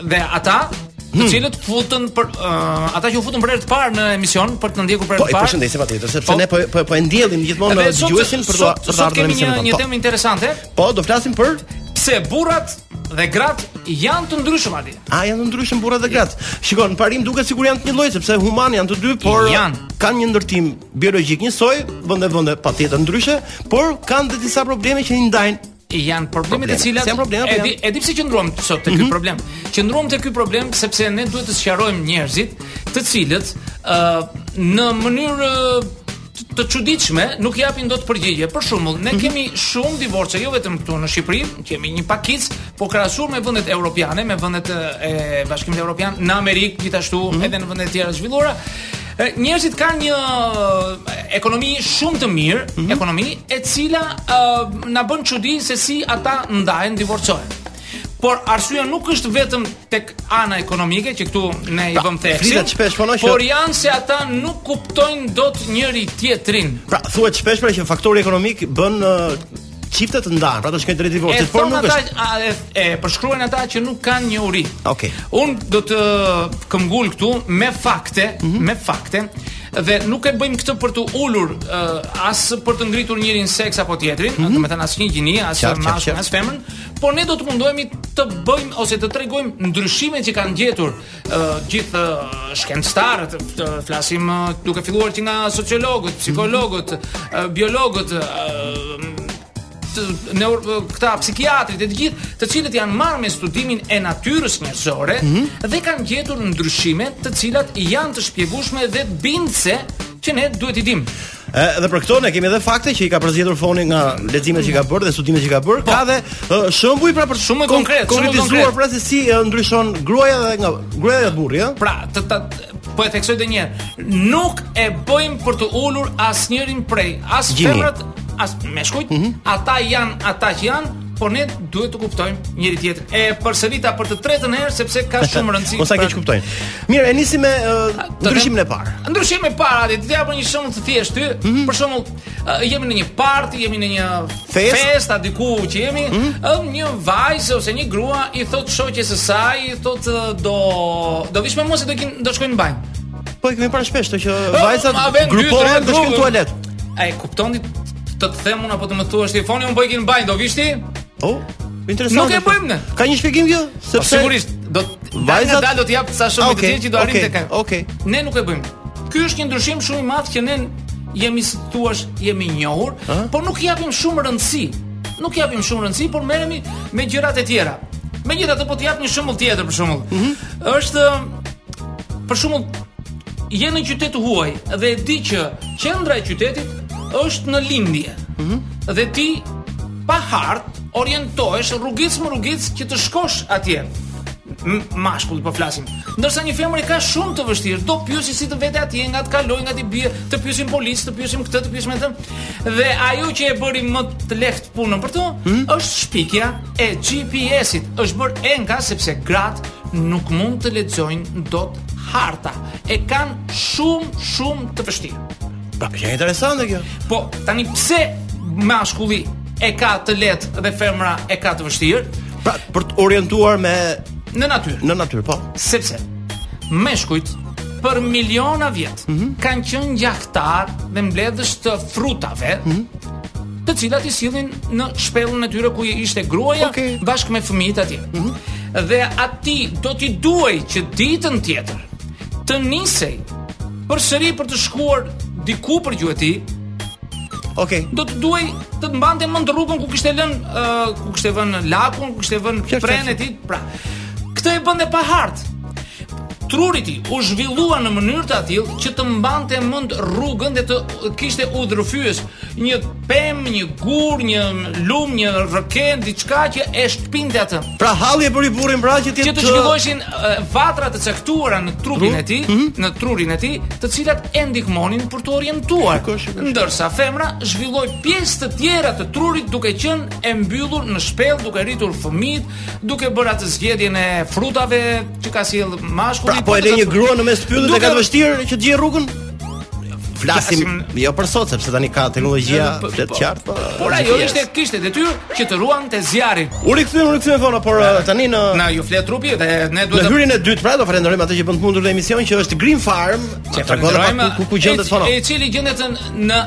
Dhe ata të hmm. cilët futen për uh, ata që u futën për herë të parë në emision për të ndjekur për herë po, të parë. Po, përshëndesim ata, sepse po, ne po po, po e ndjellim gjithmonë ne dëgjuesin për të për të ardhur në emision. Sot kemi një po. temë interesante. Po, do flasim për pse burrat dhe gratë janë të ndryshëm aty. A janë të ndryshëm burrat dhe grat? Shikon, në parim duket sikur janë të një lloji sepse human janë të dy, por janë. kanë një ndërtim biologjik njësoj, vende vende patjetër ndryshe, por kanë dhe disa probleme që i ndajnë janë probleme të cilat janë probleme. Po e di, e di pse qëndruam sot te ky mm -hmm. problem? Qëndruam te ky problem sepse ne duhet të sqarojmë njerëzit, të cilët ë uh, në mënyrë të çuditshme nuk japin dot përgjigje. Për shembull, ne mhm. kemi shumë divorce jo vetëm këtu në Shqipëri, jemi një pakicë, po krahasuar me vendet europiane, me vendet e Bashkimit Evropian, në Amerikë gjithashtu, mm -hmm. edhe në vendet tjera të zhvilluara, Njerëzit kanë një ekonomi shumë të mirë, mm -hmm. ekonomi e cila uh, na bën çudi se si ata ndahen, divorcohen. Por arsyeja nuk është vetëm tek ana ekonomike që këtu ne i pra, vëmë theksin. Pra, por janë se ata nuk kuptojnë dot njëri tjetrin. Pra, thuhet shpesh pra që faktori ekonomik bën uh, çifte të ndarë, pra do shkojnë drejt divorcit, por nuk është. Ata, a, e, e përshkruajnë ata që nuk kanë një uri. Okej. Okay. Unë do të këmbëngul këtu me fakte, mm -hmm. me fakte dhe nuk e bëjmë këtë për të ulur uh, as për të ngritur njërin seks apo tjetrin, mm -hmm. domethënë asnjë gjini, as mash, as femër, por ne do të mundohemi të bëjmë ose të tregojmë ndryshimet që kanë gjetur gjithë shkencëtarët flasim duke filluar që nga sociologët, psikologët, biologët, në këta psikiatrit e të gjithë, të cilët janë marrë me studimin e natyrës njerëzore mm -hmm. dhe kanë gjetur ndryshime të cilat janë të shpjegueshme dhe bindëse që ne duhet t'i dimë. E, dhe për këto ne kemi edhe fakte që i ka përzgjedhur Foni nga leximet që ka bërë dhe studimet që ka bërë. Po. Ka dhe e, shembuj pra për Shumë konkret, shumë konkretizuar konkret. pra se si e, ndryshon gruaja dhe nga gruaja dhe burri, ëh. Pra, të, të, të- po e theksoj edhe një herë. Nuk e bëjmë për të ulur asnjërin prej, as Gjini. femrat, as meshkujt. Ata janë ata që janë, por ne duhet të kuptojmë njëri tjetrin. E përsërita për të tretën herë sepse ka shumë rëndësi. Mos na keqkuptojnë. Mirë, e nisim me uh, ndryshimin e parë. Ndryshimi i parë, po të jap një shembull të thjeshtë ty. Mm -hmm. Për shembull, uh, jemi në një party, jemi në një Festë? festa diku që jemi, mm -hmm. uh, një vajzë ose një grua i thotë shoqes së saj, i thotë uh, do do vish me mua se do iki do shkoj në banjë. Po e kemi parë shpesh atë që vajzat grupohen të shkojnë në tualet. A e kuptoni të të them unë apo të më thuash ti Foni unë po iki në banjë, do vish ti? Oh, interesant. Nuk e bëjmë ne. Ka një shpjegim kjo? Po, Sepse sigurisht do Vajza dale do të jap sa shumë okay, të tjerë që do arrijnë okay, tek. Okej. Okay. Ne nuk e bëjmë. Ky është një ndryshim shumë i madh që ne jemi si thua jemi njohur, uh -huh. por nuk i japim shumë rëndësi. Nuk i japim shumë rëndësi, por merremi me gjërat e tjera. Megjithatë po të jap një shembull tjetër për shembull. Uh mhm. -huh. Është për shembull je në qytet të huaj dhe e di që qendra e qytetit është në lindje. Uh mhm. -huh. Dhe ti pa hartë orientohesh rrugicë më rrugicë që të shkosh atje. Mashkull po flasim. Ndërsa një femër e ka shumë të vështirë, do pyesi si të vete atje, nga të kaloj, nga t'i bie, të pyesim policë, të pyesim këtë, të pyesim atë. Dhe ajo që e bëri më të lehtë punën për to, hmm? është shpikja e GPS-it. Është bërë enkas sepse gratë nuk mund të lexojnë dot harta. E kanë shumë shumë të vështirë. Pra, sa interesante kjo. Po, tani pse mashkulli e ka të lehtë dhe femra e ka të vështirë? Pra, për t'u orientuar me në natyrë. Në natyrë, po. Sepse meshkujt për miliona vjet mm -hmm. kanë qenë gjahtarë dhe mbledhës të frutave. Mm -hmm të cilat i sillin në shpellën e tyre ku ishte gruaja okay. bashkë me fëmijët atje. Mm -hmm. Dhe atij do t'i duhej që ditën tjetër të nisej përsëri për të shkuar diku për gjueti. Okej. Okay. Do të duhej të të mbante mend rrugën ku kishte lënë uh, ku kishte vënë lakun, ku kishte vënë prenë e tij. Pra. Këtë e bënte pa hartë. Truri i tij u zhvillua në mënyrë të atillë që të mbante mend rrugën dhe të kishte udhërrëfyes një pemë, një gur, një lumë, një rrëke, diçka që e shpinte atë. Pra halli e bëri burrin pra që ti që të zhvilloheshin vatra të caktuara në trupin e tij, mhm. në trurin e tij, të cilat e ndihmonin për t'u orientuar. Ndërsa femra zhvilloi pjesë të tjera të trurit duke qenë e mbyllur në shpellë, duke rritur fëmijët, duke bërë atë zgjedhjen e frutave që ka sjellë mashkulli. Pra po e lë një grua në mes të pyllit, e ka të vështirë që të gjejë rrugën. flasim jo për sot sepse tani ka teknologjia po, flet po. qartë po por ajo ishte kishte detyrë që të ruante zjarrin u rikthyem u rikthyem vona por uh, tani në na ju flet trupi dhe ne duhet në hyrjen e dytë pra do falenderojmë atë që bën të mundur këtë emision që është Green Farm që tregon pa ku ku gjendet fono i cili gjendet në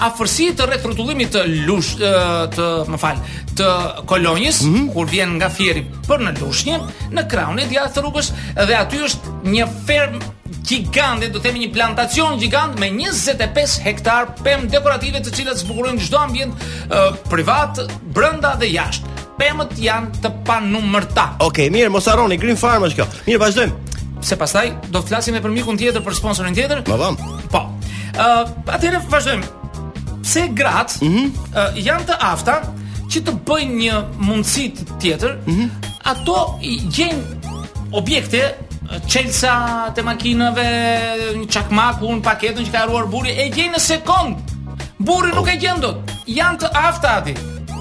afërsi të rrethrrotullimit të lush të më fal të Kolonjës mm -hmm. kur vjen nga Fieri për në Lushnjë në krahun e djathtë të rrugës dhe aty është një fermë gjigante, do të thoja një plantacion gjigant me 25 hektarë pemë dekorative të cilat zbukurojnë çdo ambient uh, privat, brenda dhe jashtë. Pemët janë të panumërta. Okej, okay, mirë, mos harroni Green Farm është kjo. Mirë, vazhdojmë. Se pastaj do të flasim edhe për mikun tjetër, për sponsorin tjetër. Po, po. Po. Ë, uh, atëherë vazhdojmë. Pse gratë mm -hmm. uh, janë të afta që të bëjnë një mundësi tjetër? Mm -hmm. Ato gjejnë Objekte, çelsa të makinave, një çakmak, unë paketën që kërkon burri, e gjej në sekond. Burri nuk e gjen dot. Janë të afta aty.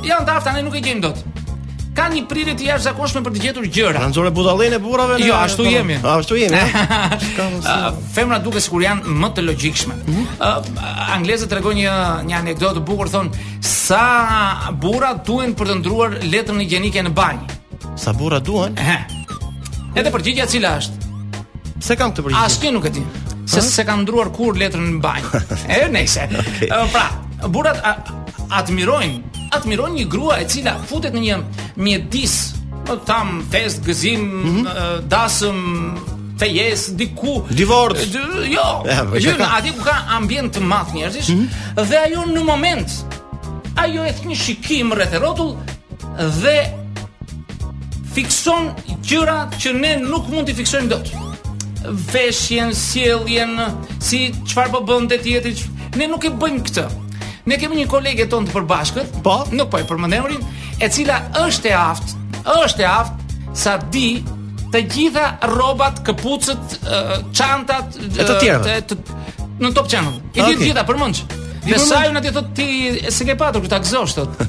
Janë të afta, ne nuk e gjejmë dot. Kanë një prirje të jashtëzakonshme për të gjetur gjëra. Ranzore budallën e burrave. Jo, ashtu po, jemi. Ashtu jemi. Ah, femrat duket sikur janë më të logjikshme. Mm -hmm. uh, anglezët tregojnë një një anekdotë të bukur thonë sa burra duhen për të ndërruar letrën higjienike në banjë. Sa burra duhen? Ehe. Edhe përgjigja e cila është? S'e kam një përgjigje. Asnjë nuk e di. Se s'e kanë ndërruar kurrë letrën në banjë. E nejse. Okay. Pra, burrat admirojnë, admirojnë një grua e cila futet në një mjedis, po them festë gëzim, mm -hmm. dasëm, fejesë diku divorc jo jo aty ku ka ambient të madh njerëzish mm -hmm. dhe ajo në moment ajo hedh një shikim rreth e rrotull dhe fikson gjëra që ne nuk mund t'i fiksojmë dot. Veshjen, sjelljen, si çfarë po bënte tjetri, ne nuk e bëjmë këtë. Ne kemi një kolege tonë të përbashkët, po, nuk po ia përmend emrin, e cila është e aftë, është e aftë saqë di të gjitha rrobat, këpucët, çantat e të tjera. Në Top Channel. I di të gjitha përmendsh. Dhe sa vjen aty thotë ti s'e ke patur këtë e gëzofsh thotë.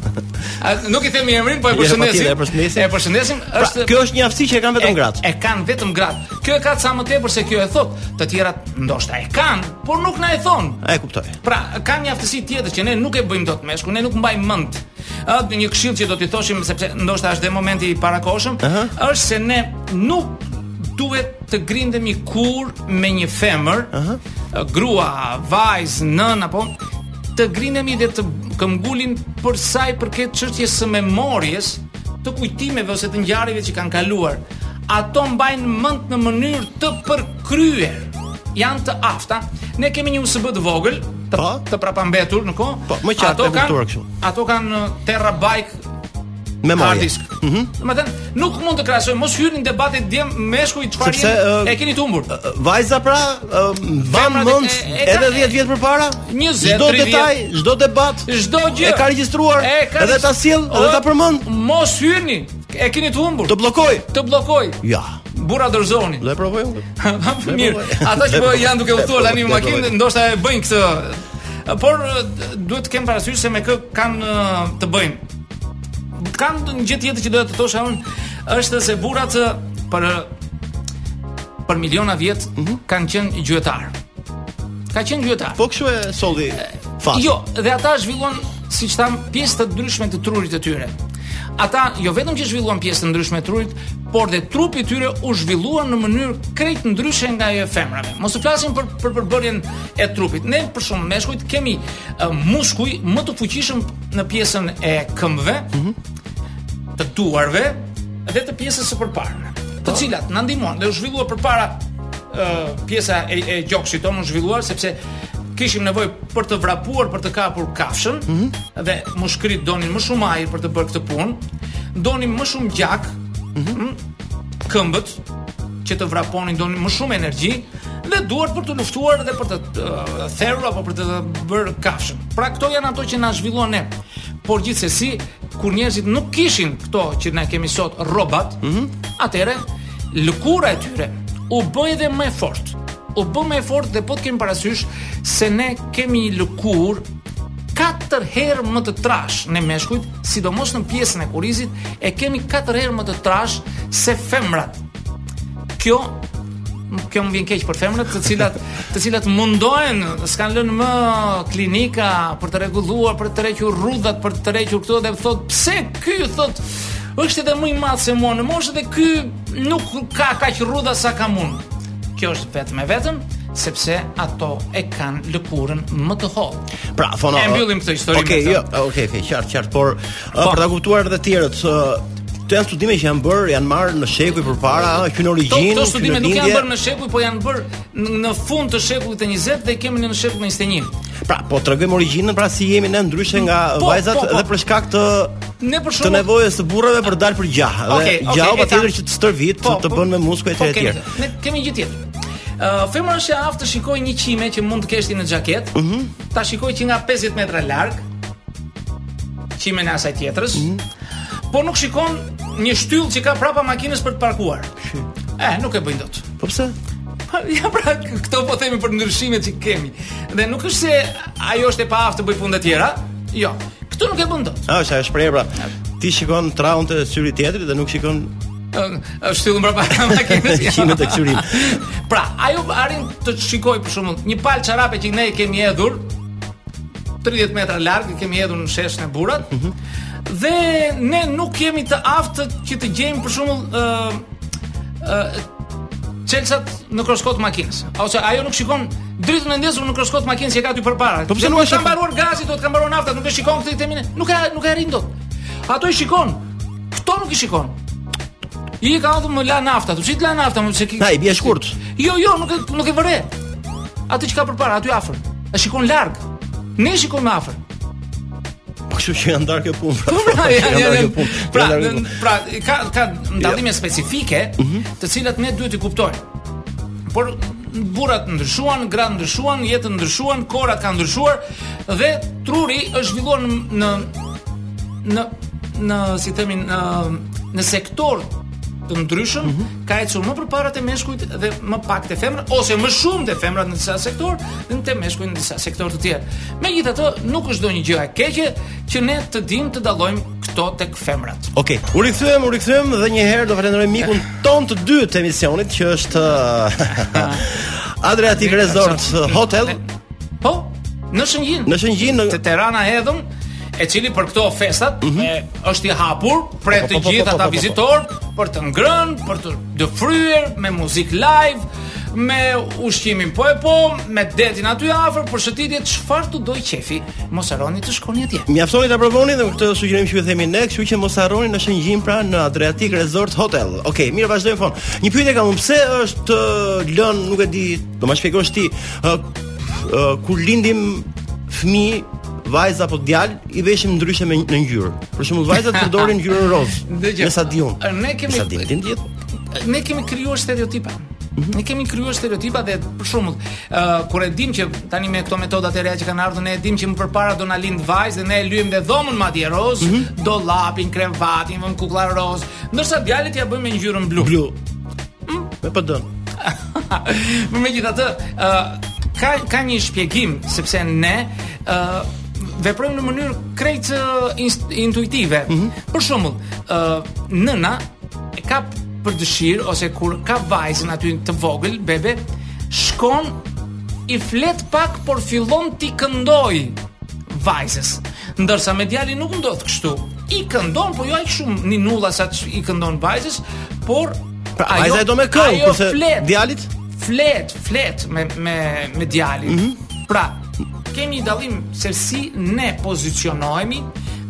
Nuk i themi emrin, po e përshëndesim. E përshëndesim. E përshëndesim. Pra, është pra, kjo është një aftësi që e kanë vetëm gratë. E kanë vetëm gratë. Kjo e ka ca më tepër se kjo e thotë. Të tjerat ndoshta e kanë, por nuk na e thonë. E kuptoj. Pra, kanë një aftësi tjetër që ne nuk e bëjmë dot meshkujt, ne nuk mbajmë mend. Ëh një këshillë që do t'i thoshim sepse ndoshta është dhe momenti i parakoshëm, uh -huh. është se ne nuk duhet të grindemi kurrë me një femër, uh -huh. grua, vajzë, nënë apo të grindemi dhe të këmbëngulim për sa i përket çështjes së memorjes, të kujtimeve ose të ngjarjeve që kanë kaluar. Ato mbajnë mend në mënyrë të përkryer. Janë të afta. Ne kemi një USB të vogël, të, pa? Po. të prapambetur në kohë. Po, më qartë ato kanë, kështu. Ato kanë uh, terabajt Memoria. Hard disk. Mhm. Mm Domethënë, nuk mund të krahasohet mos hyni në debate djem meshkuj çfarë Sepse, jeni, uh, e keni të humbur. Uh, vajza pra, uh, mban mend edhe 10 vjet përpara, 20, çdo detaj, çdo debat, çdo gjë e ka regjistruar, e ka edhe ta sjell, edhe ta përmend. Mos hyni, e keni të humbur. Të bllokoj. Të bllokoj. Ja. Burra dorëzohuni. Do e provoj unë. Mirë. Ata që po janë duke udhëtuar tani me makinë, ndoshta e bëjnë këtë. Por duhet të kenë parasysh se me kë kanë të bëjnë. Kam një gjë tjetër që doja të thosha unë, është se burrat për për miliona vjet mm -hmm. kanë qenë gjuetar. Ka qenë gjuetar. Po kështu e solli fat. Jo, dhe ata zhvilluan siç thamë pjesë të ndryshme të trurit të tyre. Ata jo vetëm që zhvilluan pjesë të ndryshme të trurit, por dhe trupi i tyre u zhvillua në mënyrë krejt ndryshe nga ajo e femrave. Mos të flasim për për përbërjen e trupit. Ne për shumë meshkujt kemi uh, muskuj më të fuqishëm në pjesën e këmbëve, mm -hmm. të duarve dhe të pjesës së përparme, të po. cilat na ndihmuan dhe u zhvilluan përpara uh, pjesa e, e gjoksit tonë u zhvillua sepse kishim nevojë për të vrapuar, për të kapur kafshën mm -hmm. dhe mushkëritë donin më shumë ajër për të bërë këtë punë, donin më shumë gjak, mm -hmm. këmbët që të vraponin donin më shumë energji dhe duart për të luftuar dhe për të uh, therur apo për të bërë kafshën. Pra këto janë ato që na zhvilluan ne. Por gjithsesi, kur njerëzit nuk kishin këto që ne kemi sot rrobat, mm -hmm. atëherë lëkura e tyre u bë edhe më e fortë. U bë më e fortë dhe po të kemi parasysh se ne kemi lëkurë katër herë më të trashë ne meshkujt sidomos në pjesën e kurrizit, e kemi katër herë më të trashë se femrat. Kjo kjo më vjen keq për femrat, të cilat të cilat mundohen, s'kanë lënë më klinika për të rregulluar, për të tërhequr rrudhat, për të tërhequr këto dhe thotë pse ky thotë është edhe më i madh se mua në moshë dhe ky nuk ka kaq rrudha sa kam unë. Kjo është vetëm e vetëm sepse ato e kanë lëkurën më të hollë. Pra, thonë, e mbyllim këtë histori. Okej, okay, jo, okej, okay, okay, qartë, qartë, por po. për ta kuptuar edhe të tjerët, Këto janë studime që janë bërë, janë marrë në shekuj përpara, që në origjinë. Këto studime nuk janë bërë në shekuj, po janë bërë në fund të shekullit të 20 dhe kemi në shekullin 21. Pra, po tregojmë origjinën pra si jemi ne ndryshe nga po, vajzat po, po. dhe për shkak të ne për shumë të nevojës së burrave për dal për gjah. Okay, dhe okay, gjahu patjetër që të stërvit, po, të po, bën me muskuj e tjerë. Kemi, kemi gjë tjetër. Uh, femra është e aftë të shikojë një qime që mund të kesh ti në xhaketë. Mm -hmm. Ta shikojë që nga 50 metra larg. Qimen e asaj tjetrës. Mm -hmm. Po nuk shikon një shtyllë që ka prapa makinës për të parkuar. Shi. Eh, nuk e bëjnë dot. Po pse? Ja pra, këto po themi për ndryshimet që kemi. Dhe nuk është se ajo është e paaftë të bëjë punë të tjera. Jo. Këtë nuk e bën dot. Ah, është ajo shprehje pra. Ti shikon traun të syri i tjetrit dhe nuk shikon është shtylla mbrapa makinës. Kinët e qyrim. Pra, ajo arrin të shikoj për shembull një palë çarape që ne kemi hedhur 30 metra larg, kemi hedhur në shesh ne burrat. Mm -hmm. Dhe ne nuk jemi të aftë që të gjejmë për shembull ë çelësat në kruskot makinës. Ose ajo nuk shikon dritën e ndezur në kruskot makinës që ka aty përpara. Po pse nuk e shikon? Ka mbaruar gazi, domethënë ka mbaruar nafta, nuk e shikon këtë temin. Nuk e nuk e arrin dot. Ato i shikon, Këto nuk i shikon. I ka thonë më la nafta, tu çit la nafta, më se ki. Ai bie shkurt. Jo, jo, nuk e nuk e vë re. Atë që ka përpara aty afër. E shikon larg. Ne shikojmë afër. Po kështu që janë ndarë kjo punë. Pra, po, pra, janë ndarë kjo punë. Pra, pra, ka ka dallime specifike, mhm. të cilat ne duhet t'i kuptojmë. Por burrat ndryshuan, gratë ndryshuan, jetët ndryshuan, kohërat kanë ndryshuar dhe truri është zhvilluar në në në si i themi në në sektorë të ndryshëm mm -hmm. ka ecur më përpara te meshkujt dhe më pak te femrat ose më shumë te femrat në disa sektorë dhe në te meshkujt në disa sektorë të tjerë. Megjithatë, nuk është ndonjë gjë e keqe që ne të dimë të dallojmë këto tek femrat. Okej, okay. u rikthyem, u rikthyem dhe një herë do falenderoj mikun tonë të dytë të emisionit që është Adriatic Resort Hotel. Po, në Shëngjin. Në Shëngjin, te Rana e Hedhun. i cili për këto festat mm -hmm. e, është i hapur për të gjithë ata vizitorë për të ngrënë, për të dëfryer me muzikë live, me ushqimin po e po, me detin aty afër, për shëtitje çfarë të dojë qejfi, mos harroni të shkoni atje. Mjaftoni ta provoni dhe këtë sugjerim që ju themi ne, kështu që mos harroni në Shëngjin pra në Adriatic Resort Hotel. Okej, okay, mirë vazhdojmë fol. Një pyetje kam, pse është lënë, nuk e di, do ma shpjegosh ti, uh, uh, kur lindim fëmijë vajzë apo djalë i veshim ndryshe me një ngjyrë. Për shembull, vajzat përdorin ngjyrën rozë. Ndëgjë. Sa di unë. Ne kemi Sa di unë, djemtë. Ne kemi krijuar stereotipa. Mhm. Ne kemi krijuar stereotipa dhe për shembull, uh, kur e dimë që tani me këto metoda të reja që kanë ardhur, ne e dimë që më përpara do na lindë vajzë dhe ne e lyejmë dhe dhomën madje rozë, mm -hmm. dollapin, krevatin, vëmë kukulla rozë, ndërsa djalit ia bëjmë me ngjyrën blu. Blu. Mm? Me PD. Por megjithatë, ë uh, ka ka një shpjegim sepse ne ë uh, veprojmë në mënyrë krejt intuitive. Mm -hmm. Për shembull, ë uh, nëna e ka për dëshirë ose kur ka vajzën aty të vogël, bebe, shkon i flet pak por fillon t'i këndojë vajzës. Ndërsa me djalin nuk ndodh kështu. I këndon, por jo aq shumë ninulla sa i këndon vajzës, por pra ajo, vajza e do me këngë, kurse flet, djalit flet, flet me me me djalin. Mm -hmm. Pra, kemi një dallim se si ne pozicionohemi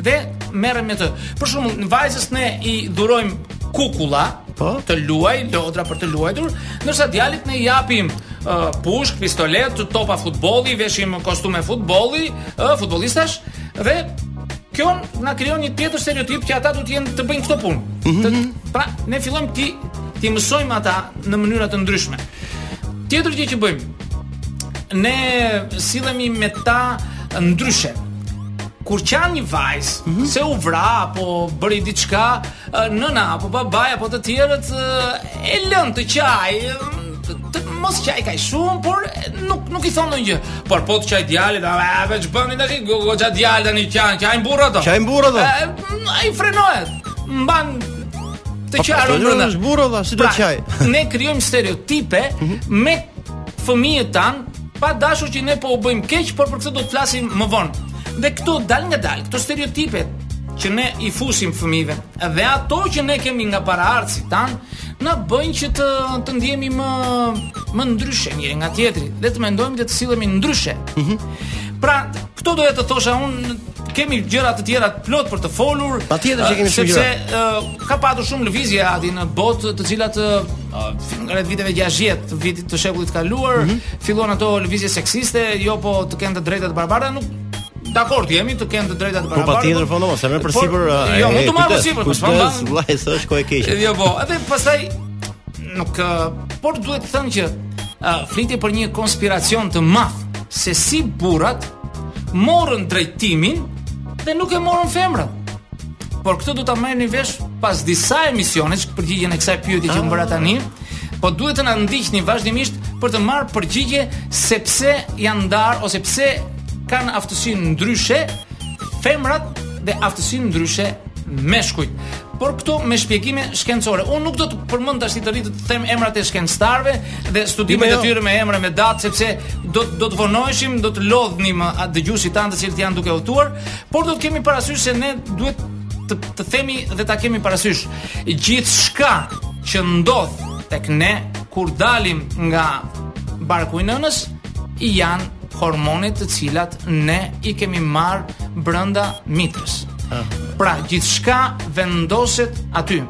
dhe merrem me të. Për shembull, në vajzës ne i dhurojmë kukulla, po, të luajë, lodra për të luajtur, ndërsa djalit ne i japim uh, pushkë, pistoletë, topa futbolli, i veshim kostume futbolli, uh, futbollistash dhe Kjo na krijon një tjetër stereotip që ata duhet të jenë të bëjnë këto punë. Mm -hmm. Pra, ne fillojmë t'i t'i mësojmë ata në mënyra të ndryshme. Tjetër gjë që bëjmë, ne sillemi me ta ndryshe. Kur qan një vajzë, mm -hmm. se u vra apo bëri diçka, nëna apo babai apo të tjerët e lënë të qajë, të mos qaj kaq shumë, por nuk nuk i thonë ndonjë. Por po të qajë djali, da a veç bërë tash goxha djalë tani qan, qajnë burrat. Qajnë burrat. Ai frenohet. Mban të po, qarën brenda. burra do, si do pra, qaj. Ne krijojmë stereotipe mhm. me fëmijët tanë, pa dashur që ne po u bëjmë keq, por për këtë do të flasim më vonë. Dhe këto dalëngadalë, këto stereotipe që ne i fusim fëmijëve dhe ato që ne kemi nga paraardhësit tanë, na bëjnë që të të ndihemi më më ndryshe njëri nga tjetri, dhe të mendojmë dhe të sillemi ndryshe. Mm -hmm. Pra, këto doja të thosha unë kemi gjëra të tjera plot për të folur. Patjetër që kemi shumë gjëra. Sepse uh, ka patur shumë lëvizje aty në botë, të cilat uh, nga rreth viteve 60 të vitit të shekullit të kaluar, mm -hmm. filluan ato lëvizje seksiste, jo po të kenë të drejta të barabarta, nuk Dakord jemi të kenë të drejta të barabarta. Po patjetër po domos, se merr përsipër. Jo, mund të marr përsipër, po s'po mban. Vllai, s'është kohë e keqe. Jo, po, edhe pastaj nuk por duhet të them që flitet për një konspiracion të madh se si burrat morën drejtimin dhe nuk e morën femrat. Por këtë do ta merrni vesh pas disa emisionesh përgjigjen e kësaj pyetjeje që më bëre tani. Ah po duhet të na ndiqni vazhdimisht për të marrë përgjigje sepse janë ndarë ose pse kanë aftësinë ndryshe femrat dhe aftësinë ndryshe meshkujt. Por këto me shpjegime shkencore. Unë nuk do të përmend tashti të rri të them emrat e shkencëtarëve dhe studimet e jo. tyre me emra me datë sepse do do të vonoheshim, do të lodhnim dëgjuesit tanë të cilët janë duke udhëtuar, por do të kemi parasysh se ne duhet të, të themi dhe ta kemi parasysh gjithçka që ndodh tek ne kur dalim nga barku i nënës, i janë hormonet të cilat ne i kemi marrë brënda mitrës. Pra, gjithçka vendoset aty.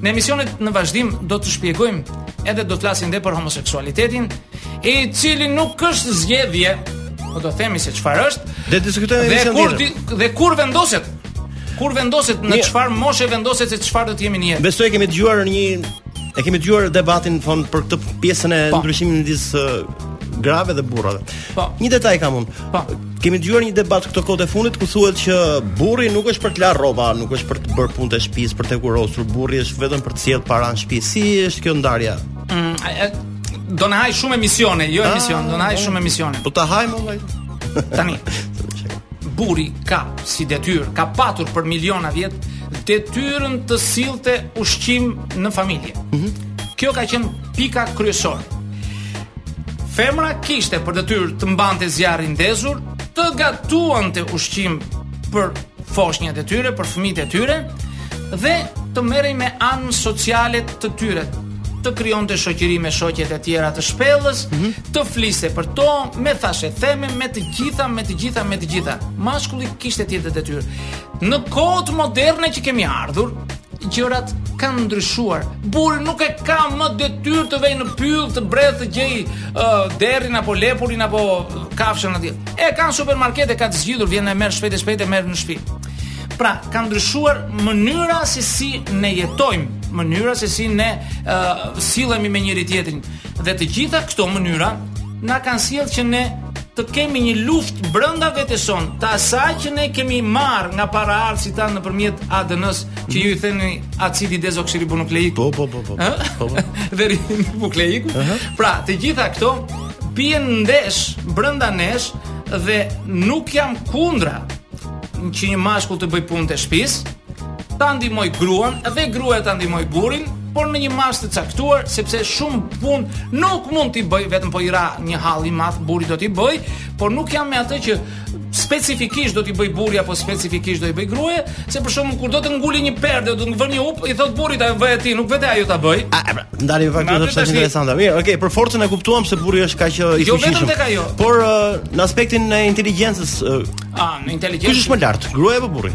Në emisionet në vazhdim do të shpjegojmë edhe do të flasim dhe për homoseksualitetin, i cili nuk është zgjedhje, po do themi se çfarë është. Dhe diskutojmë edhe kur, dhe kur vendoset? Kur vendoset në çfarë moshe vendoset se çfarë do të jemi në jetë? Besoj kemi dëgjuar një E kemi dëgjuar debatin von për këtë pjesën e, po, ndryshimit midis grave dhe burrave. Po. Një detaj kam unë. Po. Kemi dëgjuar një debat këto kohë të fundit ku thuhet që burri nuk është për të larë rroba, nuk është për të bërë punë të shtëpisë, për të hekurosur, burri është vetëm për të sjellë para në shtëpi. Si është kjo ndarja? Mm, e, do na haj shumë emisione, jo ah, emision, do na haj shumë emisione. Po ta hajmë vëllai. Tani. burri ka si detyrë, ka patur për miliona vjet detyrën të sillte ushqim në familje. Mm -hmm. Kjo ka qenë pika kryesore. Femra kishte për detyrë të mbante zjarrin ndezur, të gatuante ushqim për foshnjat e tyre, për fëmijët e tyre dhe të merrej me anën sociale të tyre të krijonte shoqëri me shoqet e tjera të shpellës, mm -hmm. të fliste për to, me thashetheme, me të gjitha, me të gjitha, me të gjitha. Mashkulli kishte tjetër detyrë. Në kohët moderne që kemi ardhur, gjërat kanë ndryshuar. Burri nuk e ka më detyrë të vejë në pyll të bredhë të gjejë uh, derrin apo lepurin apo kafshën atje. E ka në supermarket e ka të zgjidhur, vjen e merr shpejt e shpejt e merr në shtëpi. Pra, ka ndryshuar mënyra se si ne jetojmë, mënyra se si ne uh, sillemi me njëri-tjetrin dhe të gjitha këto mënyra na kanë sjellë që ne të kemi një luftë brënda vetes sonë të asaj që ne kemi marrë nga paraardhësit tanë nëpërmjet ADN-ës që ju i theni acidi dezoksiribonukleiku po, po, po, po, po, po, po. dhe ribonukleiku uh -huh. pra të gjitha këto bien ndesh brënda nesh dhe nuk jam kundra që një mashkull të bëjë punë të shpisë ta ndihmojë gruan dhe gruaja ta ndihmojë burrin, por në një masë të caktuar, sepse shumë punë nuk mund t'i bëjë vetëm po i ra një hall i madh burri do t'i bëjë, por nuk jam me atë që specifikisht do t'i bëjë burri apo specifikisht do i bëjë gruaja, se për shkakun kur do të ngulë një perde, do të vë një up, i thotë burrit ajo bëje ti, nuk vete ajo ta bëjë. A, pra, ndalim pak është shumë interesante. Mirë, okay, për forcën e kuptuam pse burri është kaq i jo fuqishëm. Jo vetëm tek ajo. Por uh, në aspektin e inteligjencës, uh, a, në inteligjencë. Kush është më lart, gruaja apo burri?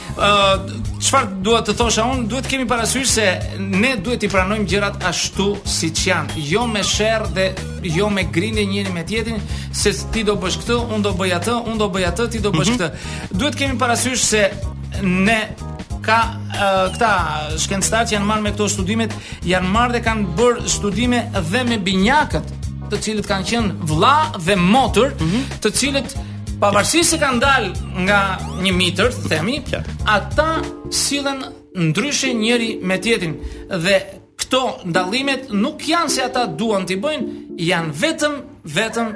çfarë uh, dua të thosha unë, duhet kemi parasysh se ne duhet i pranojmë gjërat ashtu siç janë, jo me sherr dhe jo me grindje njëri me tjetrin, se ti do bësh këtë, unë do bëj atë, unë do bëj atë, ti do bësh mm -hmm. këtë. Duhet kemi parasysh se ne, ka uh, këta shkencëtarë që janë marrë me këto studimet, janë marrë dhe kanë bërë studime dhe me binjakët, të cilët kanë qenë vëlla dhe motër, mm -hmm. të cilët Pavarësisht se kanë dalë nga një mitër, themi, ata sillen ndryshe njëri me tjetrin dhe këto ndallimet nuk janë se ata duan t'i bëjnë, janë vetëm vetëm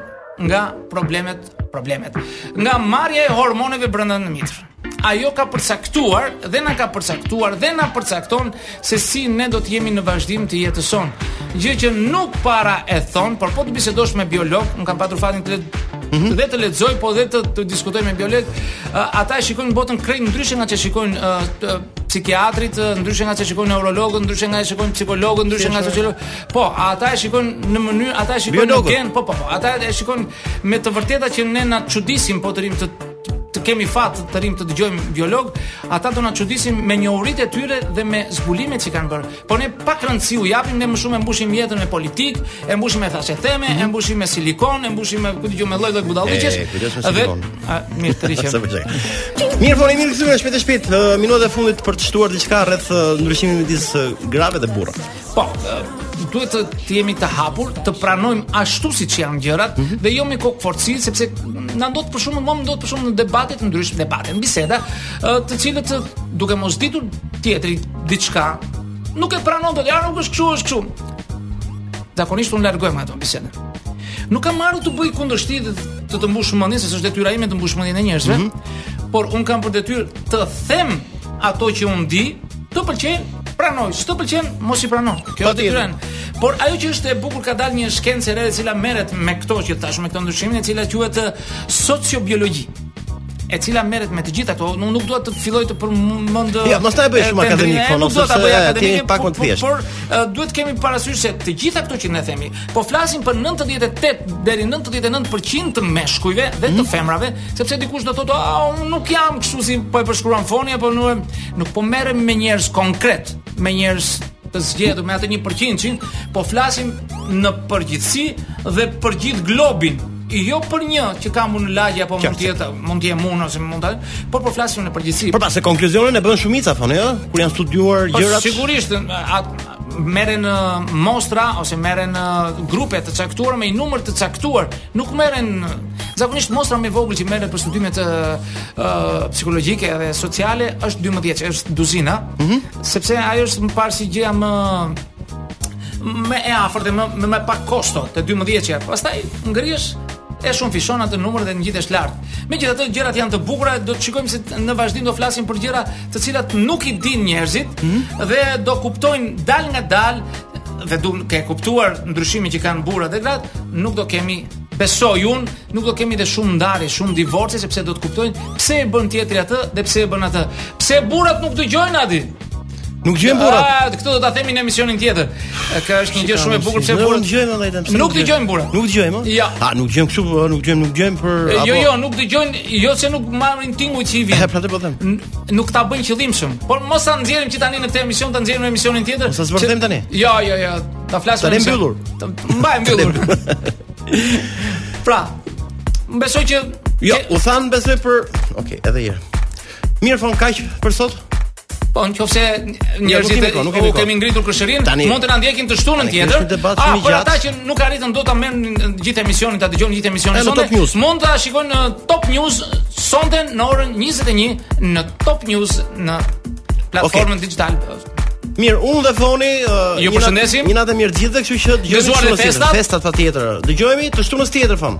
nga problemet, problemet. Nga marrja e hormoneve brenda në mitër. Ajo ka përcaktuar dhe na ka përcaktuar dhe na përcakton se si ne do të jemi në vazhdim të jetës sonë. Gjë që nuk para e thonë, por po të bisedosh me biologë, unë kam patur fatin të Mm -hmm. dhe të lexoj po dhe të, të diskutoj me biologë, uh, ata e shikojnë botën krejt ndryshe nga ç'e shikojnë uh, psikiatrit, ndryshe nga ç'e shikojnë neurologët, ndryshe nga ç'e shikojnë psikologët, ndryshe nga sociologët. Po, ata e shikojnë në mënyrë, ata e shikojnë në gen, po po po, ata e shikojnë me të vërteta që ne na çudisin po të rrimë të të kemi fat të rrimë të dëgjojmë biologë, ata do na çudisin me njohuritë e tyre dhe me zbulimet që kanë bërë. Po ne pak rëndësi u japim ne më shumë e mbushim jetën me politikë, e mbushim me thashetheme, mm -hmm. e mhm. mbushim me silikon, e mbushim me ku di unë, lloj-lloj budallëqesh. Dhe mirë të rrihem. mirë, po ne mirë kthyesh shpejt e shpejt minutat e fundit për të shtuar diçka rreth ndryshimit midis grave dhe burrave. Po, duhet të, të jemi të hapur, të pranojmë ashtu siç janë gjërat mm -hmm. dhe jo me kokëfortësi, sepse na ndodh për shembull më ndodh për shembull në debate të ndryshme, debate, në biseda, të cilët duke mos ditur tjetri diçka, nuk e pranon dot, ja nuk është kështu, është kështu. Zakonisht unë largohem nga ato biseda. Nuk kam marrë të bëj kundërshti dhe të të mbush mendjen, se s'është detyra ime të mbush mendjen e njerëzve, mm -hmm. por unë kam për detyrë të them ato që unë di, Të pëlqen, pranoji, s'të pëlqen, mos i prano. Kjo është detyra. Por ajo që është e bukur ka dalë një shkencë e re e cila merret me këto që thashë, me këto ndryshime, e cila quhet eh, sociobiologji e cila merret me të gjitha këto, unë nuk dua të filloj të përmend Jo, mos e bëj eh, shumë vendrime, akademik, po nuk dua ta bëj akademik, pak më të thjeshtë. Por eh, duhet të kemi parasysh se të gjitha këto që ne themi, Po flasim për 98 deri 99% të meshkujve dhe të mhm. femrave, sepse dikush do thotë, "Ah, unë nuk jam kështu si po e përshkruan Foni apo nuk nuk po merrem me njerëz konkretë, me njerëz të zgjedhur me atë 1%-shin, po flasim në përgjithësi dhe për gjithë globin, jo për një që kam në lagje apo mund të jetë mund të jem unë ose mund të, por po flasim në përgjithësi. Por pastaj konkluzionin e bën shumica thonë, jo? Kur janë studiuar po, gjërat. Po sigurisht, merren mostra ose merren grupe të caktuara me një numër të caktuar, nuk merren zakonisht mostra më e vogël që merret për studime të uh, psikologjike dhe sociale është 12, është duzina, mm -hmm. sepse ajo është më parë si gjëja më, më e afërt dhe më më, më pak kosto te 12-ja. Pastaj ngrihesh e shumëfishon atë numër dhe ngjitesh lart. Megjithatë gjërat janë të bukura, do të shikojmë se në vazhdim do flasim për gjëra të cilat nuk i din njerëzit mm -hmm. dhe do kuptojnë dalëngadalë dhe duke kuptuar ndryshimin që kanë burrat dhe gratë, nuk do kemi besoj un, nuk do kemi dhe shumë ndarje, shumë divorce sepse do të kuptojnë pse e bën tjetri atë dhe pse e bën atë. Pse burrat nuk dëgjojnë atë? Nuk dëgjojnë burrat. Ah, këtë do ta themi në emisionin tjetër. Ka është një gjë shumë e bukur pse burrat. Nuk dëgjojmë vëllai Nuk dëgjojnë burrat. Nuk dëgjojmë. Ja. A nuk dëgjojmë kështu, nuk dëgjojmë, nuk dëgjojmë për jo, apo. Jo, jo, nuk dëgjojnë Jo se nuk marrin tinguj që i vjen. Prandaj po them. Nuk ta bëjnë qëllimshëm. Por mos ta nxjerrim që tani në këtë emision ta nxjerrim në emisionin tjetër. Mos ta zbërthejmë tani. Jo, jo, jo. Ta flasim. Ta mbyllur. Ta mbaj mbyllur. pra, më besoj që Jo, u thanë besoj për, okay, edhe herë. Mirë Fon kaq për sot. Po në qofë se njerëzve u kemi, kemi ngritur kërshërinë, tani, mund të na ndjekin të shtunën tjetër, a, ah, për ata që nuk arritën dot ta marrin gjithë emisionin, ta dëgjojnë gjithë emisionin sonte, mund ta shikojnë në Top News sonte në orën 21 në Top News në platformën okay. digital. Mirë, unë dhe Foni, uh, ju përshëndesim. Një natë të mirë gjithë, kështu që dëgjojmë. Gëzuar festat. Festat patjetër. Dëgjohemi të shtunën tjetër, Fon.